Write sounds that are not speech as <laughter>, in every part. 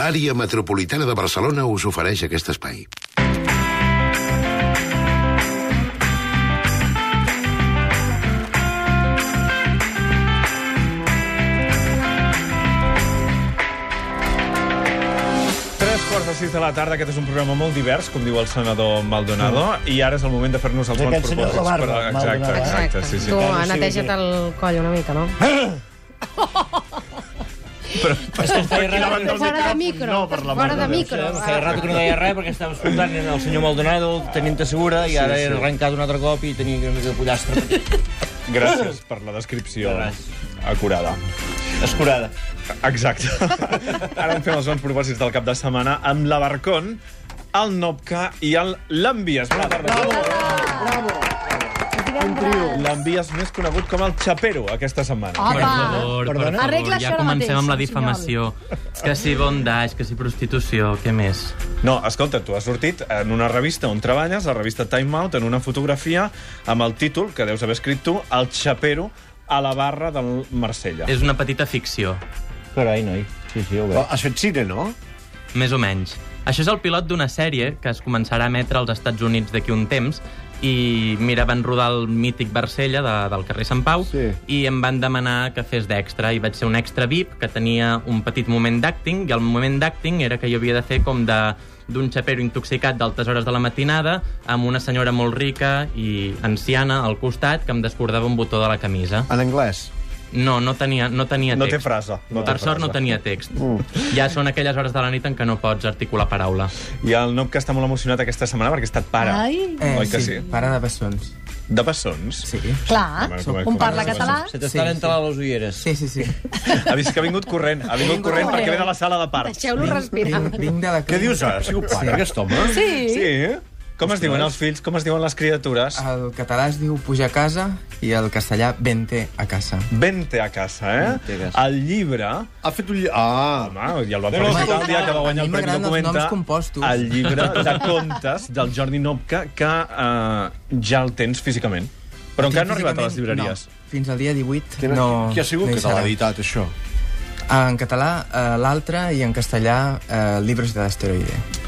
L'àrea metropolitana de Barcelona us ofereix aquest espai. Tres quarts de sis de la tarda, aquest és un programa molt divers, com diu el senador Maldonado, i ara és el moment de fer-nos els bons propòsits. barba, per- Exacte, Maldonado. exacte, sí, sí. Tu Bueno, sí, neteja't sí. el coll una mica, no? <laughs> Però, És que feia rato, Fora de micro. no, per la Fora mare de de micro. feia rato que no deia res perquè estava escoltant el senyor Maldonado, el teniente segura, i ara he arrencat un altre cop i tenia una mica de pollastre. gràcies per la descripció acurada. Escurada. Exacte. <laughs> Ara en fem els bons propòsits del cap de setmana amb la Barcon, el Nopca i el L'Envies. Bona tarda. Bravo! L'Envies més conegut com el Chapero aquesta setmana. Opa! Per favor, per Perdona? favor, Arregla ja això comencem mateix, amb la senyor. difamació. Que si bondage, que si prostitució, què més? No, escolta, tu has sortit en una revista on treballes, la revista Time Out, en una fotografia amb el títol, que deus haver escrit tu, El Chapero a la barra del Marsella. És una petita ficció, Carai, noi. Sí, sí, ho veig. has fet cine, no? més o menys. Això és el pilot d'una sèrie que es començarà a emetre als Estats Units d'aquí un temps i, mira, van rodar el mític Barcella de, del carrer Sant Pau Sí. i em van demanar que fes d'extra i vaig ser un extra VIP que tenia un petit moment d'acting i el moment d'acting era que jo havia de fer com de d'un xapero intoxicat d'altes hores de la matinada amb una senyora molt rica i anciana al costat que em descordava un botó de la camisa. En anglès. No, no tenia, no tenia No té text. frase. No té per sort no frase. tenia text. Ja són aquelles hores de la nit en què no pots articular paraula. I el Nop que està molt emocionat aquesta setmana perquè ha estat pare. Ai. Eh, Oi que sí? Pare de bessons. De bessons. Sí. Clar, Com- com- un com- parla com- català. Se t'estan Sí, entrant les ulleres. Sí, sí, sí. Ha vist que ha vingut corrent. Ha vingut corrent perquè ve de la sala de parts. Deixeu-lo respirar. Vinc, vinc de la Què dius ara? Ha sigut pare, aquest home? Sí. Sí? Com es diuen els fills? Com es diuen les criatures? El català es diu pujar a casa i el castellà vente a casa. Vente a casa, eh? Vente a casa. El llibre... Ha fet un... lli- Ah! Home, i el va felicitar el dia que va guanyar el Premi Documenta. El llibre de contes del Jordi Nopka, que eh, ja el tens físicament. Però encara no ha arribat a les llibreries. No. Fins al dia 18 Qui, no... qui ha sigut no que te l'ha editat, això? En català, eh, l'altre, i en castellà, eh, Libros de l'asteroide.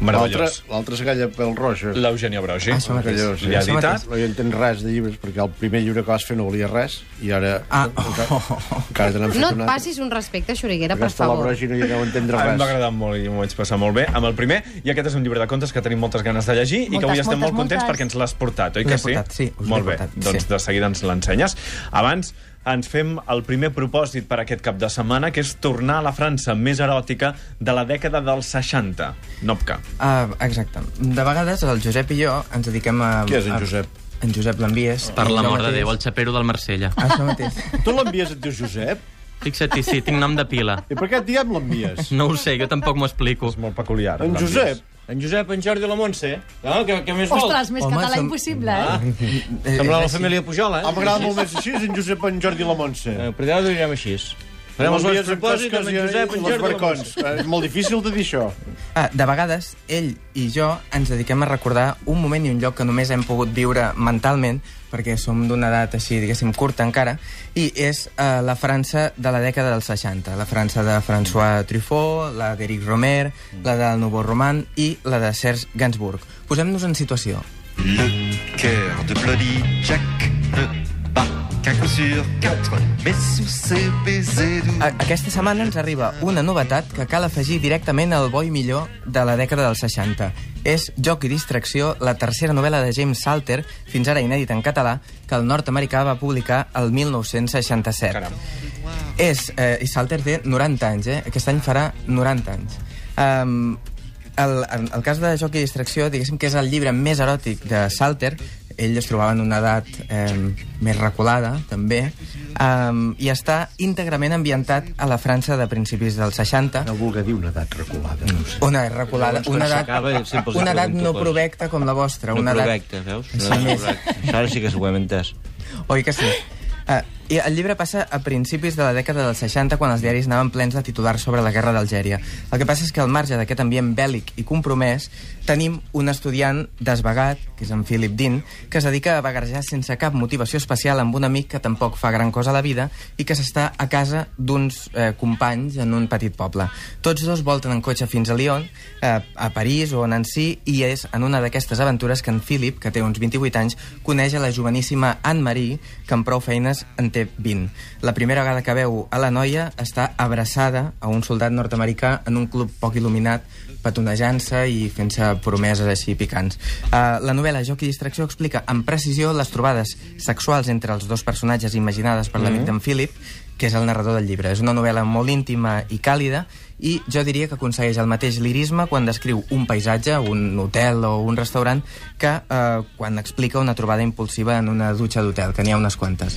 Meravellós. l'altre és aquella pel roja. L'Eugènia Brogi. Això mateix. Aquella, sí. Ja mateix. No hi entenc res de llibres, perquè el primer llibre que vas fer no valia res, i ara... Ah, encara, oh, oh, oh. encara No et altre. passis un respecte, Xuriguera, per Aquesta la favor. Brogi no hi deu entendre A mi em va res. agradar molt i m'ho vaig passar molt bé amb el primer, i aquest és un llibre de contes que tenim moltes ganes de llegir i que Moltes, avui estem moltes, molt contents moltes. perquè ens l'has portat, oi que sí? portat, sí, Molt bé, portat, doncs sí. de seguida ens l'ensenyes. Abans ens fem el primer propòsit per aquest cap de setmana, que és tornar a la França més eròtica de la dècada dels 60. Nopka. Ah, exacte. De vegades el Josep i jo ens dediquem a... Qui és en a- Josep? En Josep l'envies. Per l'amor de. Déu, el xapero del Marsella. <laughs> Això mateix. Tu l'envies, et dius Josep? Fixa't-hi, sí, tinc nom de pila. I per què et diem l'envies? No ho sé, jo tampoc m'ho explico. És molt peculiar. En. Josep? En Josep, en Jordi i la Montse. No, què, què més vol? Ostres, més Home, català som- impossible, eh? Ah, Eh, sembla eh, la sí. família Pujol, eh? Ah, m'agrada molt més així, en Josep, en Jordi i la Montse. Eh, Per allà ho direm així. Farem els nostres propòsits amb en Josep, en i els barcons. Eh, És molt difícil de dir això. Ah, de vegades, ell i jo ens dediquem a recordar un moment i un lloc que només hem pogut viure mentalment, perquè som d'una edat així, diguéssim, curta encara, i és eh, la França de la dècada dels 60. La França de François Truffaut, la d'Éric Romer, la del Nouveau Roman i la de Serge Gainsbourg. Posem-nos en situació. Le cœur de Bloody Jack ne bat qu'un coup sur quatre. Mais sous ses baisers doux. Aquesta setmana ens arriba una novetat que cal afegir directament al bo i millor de la dècada dels 60. És Joc i distracció, la tercera novel·la de James Salter, fins ara inèdita en català, que el nord-americà va publicar el 1967. Caram. És, eh, I Salter té 90 anys, eh? Aquest any farà 90 anys. Um, el, el, el cas de Joc i distracció, diguéssim que és el llibre més eròtic de Salter, ell es trobava en una edat eh, més reculada, també, um, i està íntegrament ambientat a la França de principis dels 60, No voler dir una edat reculada. No sé. una edat reculada, Llavors, una edat, una edat no provecta com la vostra, No una edat... veus? Sí, No. Això ara sí que s'ho hem entès. Oi que sí? Uh, I el llibre passa a principis de la dècada dels 60, quan els diaris anaven plens de titulars sobre la guerra d'Algèria. El que passa és que al marge d'aquest ambient bèl·lic i compromès, tenim un estudiant desvagat, que és en Philip Dean, que es dedica a vagarejar sense cap motivació especial amb un amic que tampoc fa gran cosa a la vida i que s'està a casa d'uns eh, companys en un petit poble. Tots dos volten en cotxe fins a Lyon, eh, a París o a Nancy, i és en una d'aquestes aventures que en Philip, que té uns 28 anys, coneix a la joveníssima Anne-Marie, que amb prou feines en té 20. La primera vegada que veu a la noia està abraçada a un soldat nord-americà en un club poc il·luminat, petonejant-se i fent-se promeses així picants. Uh, la novel·la Joc i distracció explica amb precisió les trobades sexuals entre els dos personatges imaginades per l'amic d'en Philip, que és el narrador del llibre. És una novel·la molt íntima i càlida i jo diria que aconsegueix el mateix lirisme quan descriu un paisatge, un hotel o un restaurant que eh, quan explica una trobada impulsiva en una dutxa d'hotel, que n'hi ha unes quantes.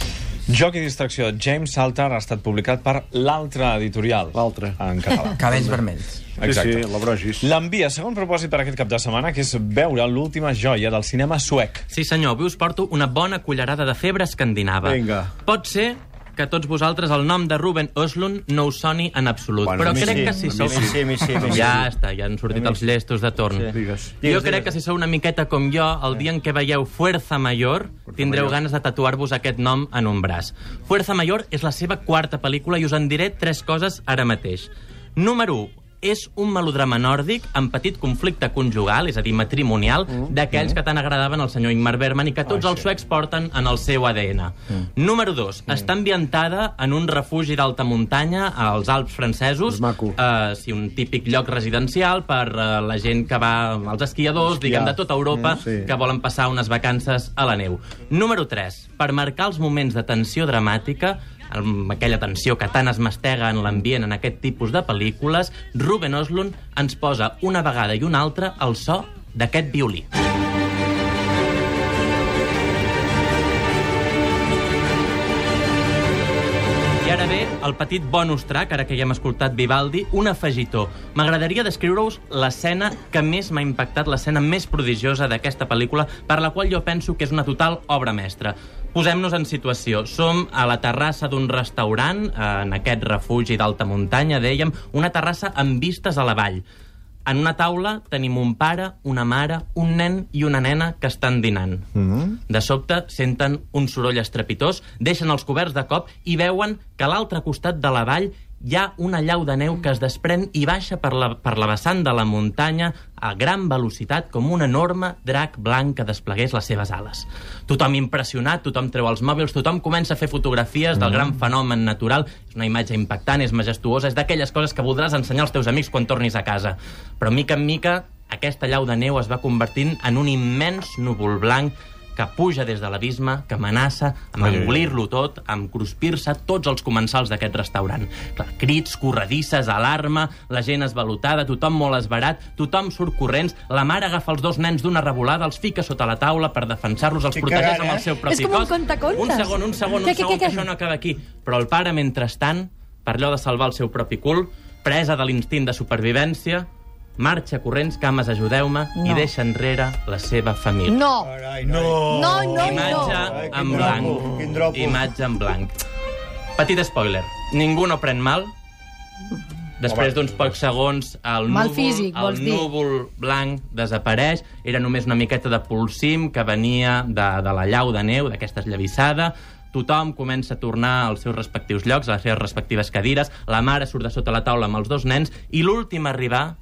Joc i distracció. James Salter ha estat publicat per l'altre editorial. L'altre. En català. <laughs> Cabells vermells. Exacte. Sí, sí, la Brogis. L'envia, segon propòsit per aquest cap de setmana, que és veure l'última joia del cinema suec. Sí, senyor, avui us porto una bona cullerada de febre escandinava. Vinga. Pot ser que a tots vosaltres el nom de Ruben Östlund no us soni en absolut, Bueno, però crec sí, que si sou... sí, Sí, sí, mi sí. Ja està, ja han sortit els llestos de torn. Digues. Jo Digues, crec digues. que si sou una miqueta com jo, el dia en què veieu Fuerza Mayor, tindreu Mayor. ganes de tatuar-vos aquest nom en un braç. Fuerza Mayor és la seva quarta pel·lícula i us en diré tres coses ara mateix. Número 1 és un melodrama nòrdic amb petit conflicte conjugal, és a dir, matrimonial, d'aquells que tant agradaven al senyor Ingmar Bergman i que tots els suecs porten en el seu ADN. Número 2. Està ambientada en un refugi d'alta muntanya als Alps francesos. Uh, sí, un típic lloc residencial per uh, la gent que va als esquiadors, diguem, de tota Europa, Mm, sí. que volen passar unes vacances a la neu. Número 3. Per marcar els moments de tensió dramàtica, amb aquella tensió que tant es mastega en l'ambient en aquest tipus de pel·lícules, Ruben Östlund ens posa una vegada i una altra el so d'aquest violí. El petit bonus track, ara que ja hem escoltat Vivaldi, un afegitó. M'agradaria descriure-us l'escena que més m'ha impactat, l'escena més prodigiosa d'aquesta pel·lícula, per la qual jo penso que és una total obra mestra. Posem-nos en situació. Som a la terrassa d'un restaurant, eh, en aquest refugi d'alta muntanya, dèiem, una terrassa amb vistes a la vall. En una taula tenim un pare, una mare, un nen i una nena que estan dinant. Mm -hmm. De sobte senten un soroll estrepitós, deixen els coberts de cop i veuen que a l'altre costat de la vall hi ha una llau de neu que es desprèn i baixa per la, per la vessant de la muntanya a gran velocitat com un enorme drac blanc que desplegués les seves ales. Tothom impressionat, tothom treu els mòbils, tothom comença a fer fotografies del gran fenomen natural. És una imatge impactant, és majestuosa, és d'aquelles coses que voldràs ensenyar als teus amics quan tornis a casa. Però mica en mica aquesta llau de neu es va convertint en un immens núvol blanc que puja des de l'abisme, que amenaça amb engolir-lo tot, amb cruspir-se tots els comensals d'aquest restaurant. Clar, crits, corredisses, alarma, la gent esvalutada, tothom molt esbarat, tothom surt corrents, la mare agafa els dos nens d'una revolada, els fica sota la taula per defensar-los, els protegeix amb el seu propi És com un cos. contacontes. Un segon, un segon, un segon, que això no acaba aquí. Però el pare, mentrestant, per allò de salvar el seu propi cul, presa de l'instint de supervivència, marxa corrents, cames, ajudeu-me, No. i deixa enrere la seva família. No. No! No, no, Imatge no. en blanc. Imatge en blanc. Petit spoiler. Ningú no pren mal. Després d'uns pocs segons, el Mal núvol, físic, el dir? núvol blanc desapareix. Era només una miqueta de polsim que venia de, de la llau de neu, d'aquesta esllavissada. Tothom comença a tornar als seus respectius llocs, a les seves respectives cadires. La mare surt de sota la taula amb els dos nens. I l'últim a arribar,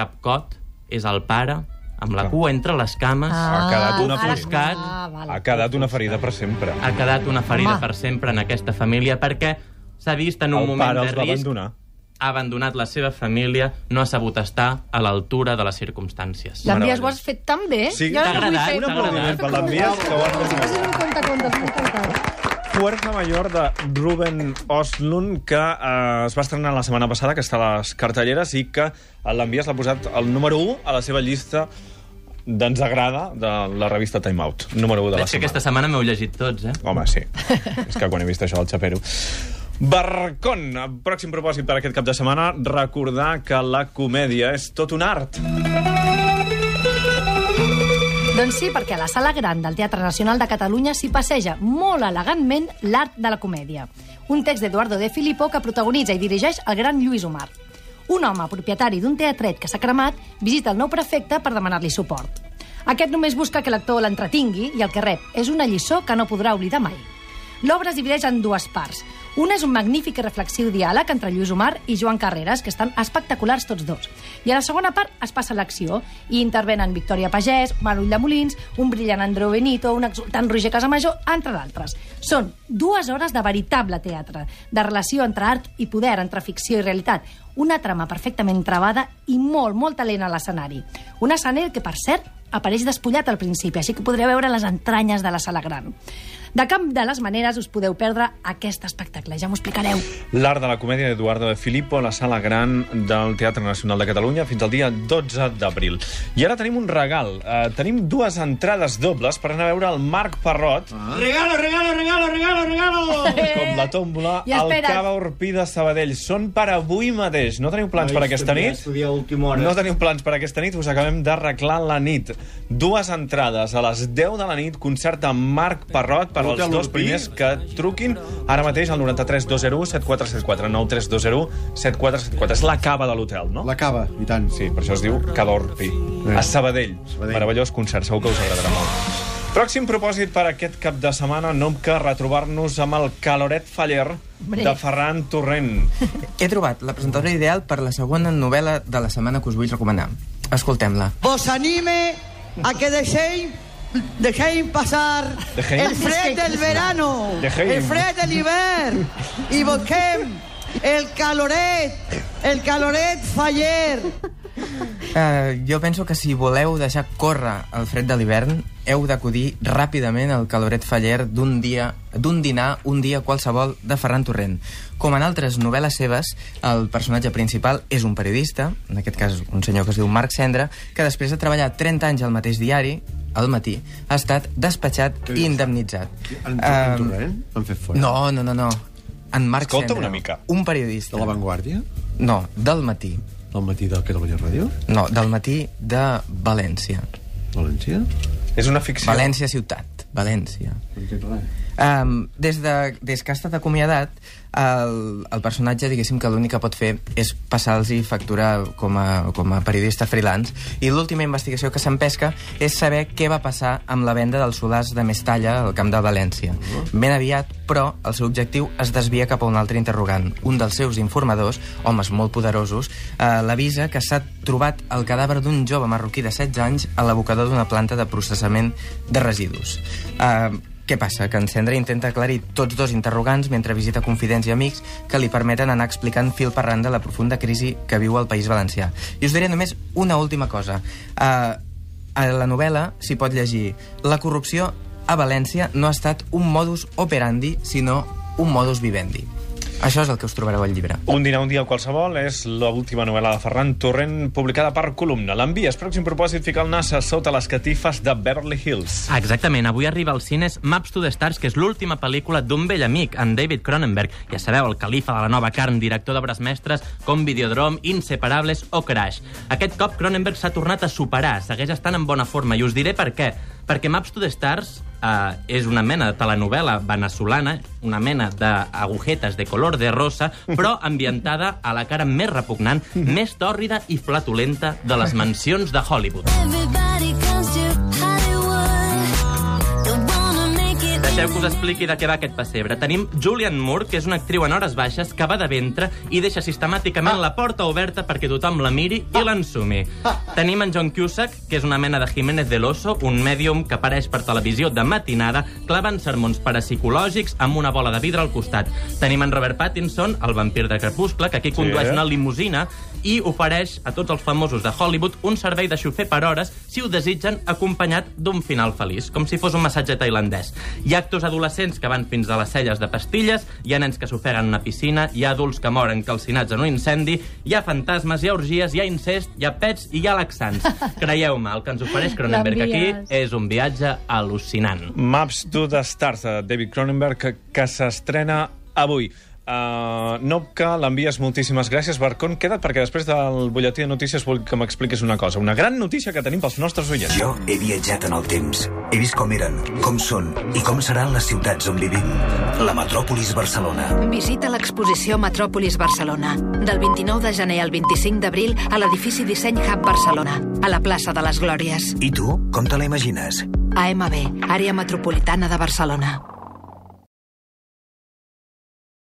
capcot, és el pare, amb la cua entre les cames. Ha quedat una foscat. Ah, vale. Ha quedat una ferida per sempre. ha quedat una ferida Home. per sempre en aquesta família perquè s'ha vist en un El moment pare de risc, abandonar. ha abandonat la seva família, no ha sabut estar a l'altura de les circumstàncies. L'envies ho has fet tan bé. Sí, Jo t'ha agradat? Un aplaudiment per l'Envies, que ho has fet un contacontes, m'ha encantat. Fuerza Mayor de Ruben Östlund, que eh, es va estrenar la setmana passada, que està a les cartelleres, i que a l'Envies l'ha posat el número 1 a la seva llista d'ens agrada de la revista Time Out. Número 1 de la Veig que setmana. aquesta setmana m'heu llegit tots, eh? Home, sí. És que quan he vist això al xapero... Barracón, pròxim propòsit per aquest cap de setmana, recordar que la comèdia és tot un art. Doncs sí, perquè a la Sala Gran del Teatre Nacional de Catalunya s'hi passeja molt elegantment l'art de la comèdia. Un text d'Eduardo de Filippo que protagonitza i dirigeix el gran Lluís Omar. Un home propietari d'un teatret que s'ha cremat visita el nou prefecte per demanar-li suport. Aquest només busca que l'actor l'entretingui i el que rep és una lliçó que no podrà oblidar mai. L'obra es divideix en dues parts. Una és un magnífic i reflexiu diàleg entre Lluís Omar i Joan Carreras, que estan espectaculars tots dos. I a la segona part es passa l'acció i intervenen Victòria Pagès, Manuel de Molins, un brillant Andreu Benito, un exultant Roger Casamajor, entre d'altres. Són dues hores de veritable teatre, de relació entre art i poder, entre ficció i realitat. Una trama perfectament travada i molt, molt talent a l'escenari. Un escenari que, per cert, apareix despullat al principi, així que podreu veure les entranyes de la sala gran. De cap de les maneres us podeu perdre aquest espectacle, ja m'ho explicareu. L'art de la comèdia d'Eduardo de Filippo a la Sala Gran del Teatre Nacional de Catalunya fins al dia 12 d'abril. I ara tenim un regal. Uh, tenim dues entrades dobles per anar a veure el Marc Parrot, Regalo, regalo, regalo, regalo, regalo! <laughs> com la tòmbola, I al. Cava Urpí de Sabadell. Són per avui mateix. No teniu plans per aquesta nit? No teniu plans per aquesta nit, us acabem d'arreglar la nit. Dues entrades a les 10 de la nit, concert amb Marc Parrot per als Hotel dos primers que truquin ara mateix al 93 201 7474 93 201 7474. És la cava de l'hotel, no? La cava, i tant. Sí, per això es diu Cava Urpí. A Sabadell. Sabadell. Meravellós concert, segur que us agradarà molt. Pròxim propòsit per aquest cap de setmana, no que retrobar-nos amb el Caloret Faller de Ferran Torrent. <laughs> He trobat la presentadora ideal per la segona novel·la de la setmana que us vull recomanar. Escoltem-la. os anime a que dejéis, dejéis pasar Dejéis. el fred del verano, Dejéis. el fred del hivern y busquem el caloret, el caloret faller. Uh, jo penso que si voleu deixar córrer el fred de l'hivern, heu d'acudir ràpidament al caloret faller d'un dia d'un dinar, un dia qualsevol de Ferran Torrent. Com en altres novel·les seves, el personatge principal és un periodista, en aquest cas un senyor que es diu Marc Cendra, que després de treballar 30 anys al mateix diari, al matí, ha estat despatxat i indemnitzat. En, en Torrent? Han fet fora? No, no, no, no. En Marc Escolta Cendra, una mica. un periodista. De l'avantguàrdia? No, del matí. Del matí de Catalunya Ràdio? No, del matí de València. València? És una ficció. València ciutat. València. No. Um, des, de, des que ha estat acomiadat, el, el personatge, diguéssim, que l'únic que pot fer és passar-los i facturar com a, com a periodista freelance. I l'última investigació que s'empesca és saber què va passar amb la venda dels solars de Mestalla al camp de València. Ben aviat, però, el seu objectiu es desvia cap a un altre interrogant. Un dels seus informadors, homes molt poderosos, eh, l'avisa que s'ha trobat el cadàver d'un jove marroquí de 16 anys a l'abocador d'una planta de processament de residus. Eh, què passa? Que en Cendra intenta aclarir tots dos interrogants mentre visita confidents i amics que li permeten anar explicant fil per randa la profunda crisi que viu el País Valencià. I us diré només una última cosa. Uh, a la novel·la s'hi pot llegir la corrupció a València no ha estat un modus operandi, sinó un modus vivendi. Això és el que us trobareu al llibre. Un dinar, un dia qualsevol és l'última novel·la de Ferran Torrent publicada per Columna. L'envies. Pròxim propòsit, ficar el nas a sota les catifes de Beverly Hills. Exactament, avui arriba als cines Maps to the Stars, que és l'última pel·lícula d'un vell amic, en David Cronenberg. Ja sabeu, el califa de la nova carn, director d'obres mestres com Videodrome, Inseparables o Crash. Aquest cop Cronenberg s'ha tornat a superar, segueix estant en bona forma, i us diré per què. Perquè Maps to the Stars eh, és una mena de telenovela venezolana, una mena d'agujetes de color de rosa, <laughs> però ambientada a la cara més repugnant, més tòrrida i flatulenta de les mansions de Hollywood. Everybody Deixeu que us expliqui de què va aquest pessebre. Tenim Julian Moore, que és una actriu en hores baixes, que va de ventre i deixa sistemàticament la porta oberta perquè tothom la miri i l'ensumi. Tenim en John Cusack, que és una mena de Jiménez del Oso, un mèdium que apareix per televisió de matinada, clavant sermons parapsicològics amb una bola de vidre al costat. Tenim en Robert Pattinson, el vampir de Crepuscle, que aquí condueix una limusina i ofereix a tots els famosos de Hollywood un servei de xofer per hores si ho desitgen acompanyat d'un final feliç, com si fos un massatge tailandès. Hi ha actors adolescents que van fins a les celles de pastilles, hi ha nens que s'ofeguen en una piscina, hi ha adults que moren calcinats en un incendi, hi ha fantasmes, hi ha orgies, hi ha incest, hi ha pets i hi ha laxants. <laughs> Creieu-me, el que ens ofereix Cronenberg aquí és un viatge al·lucinant. Maps to the Stars, de David Cronenberg, que, que s'estrena avui. Uh, Nopca, l'envies moltíssimes gràcies. Barcon, queda't perquè després del butlletí de notícies vull que m'expliquis una cosa. Una gran notícia que tenim pels nostres oients. Jo he viatjat en el temps. He vist com eren, com són i com seran les ciutats on vivim. La metròpolis Barcelona. Visita l'exposició Metròpolis Barcelona, del 29 de gener al 25 d'abril a l'edifici Disseny Hub Barcelona, a la plaça de les Glòries. I tu, com te la imagines? AMB, Àrea Metropolitana de Barcelona.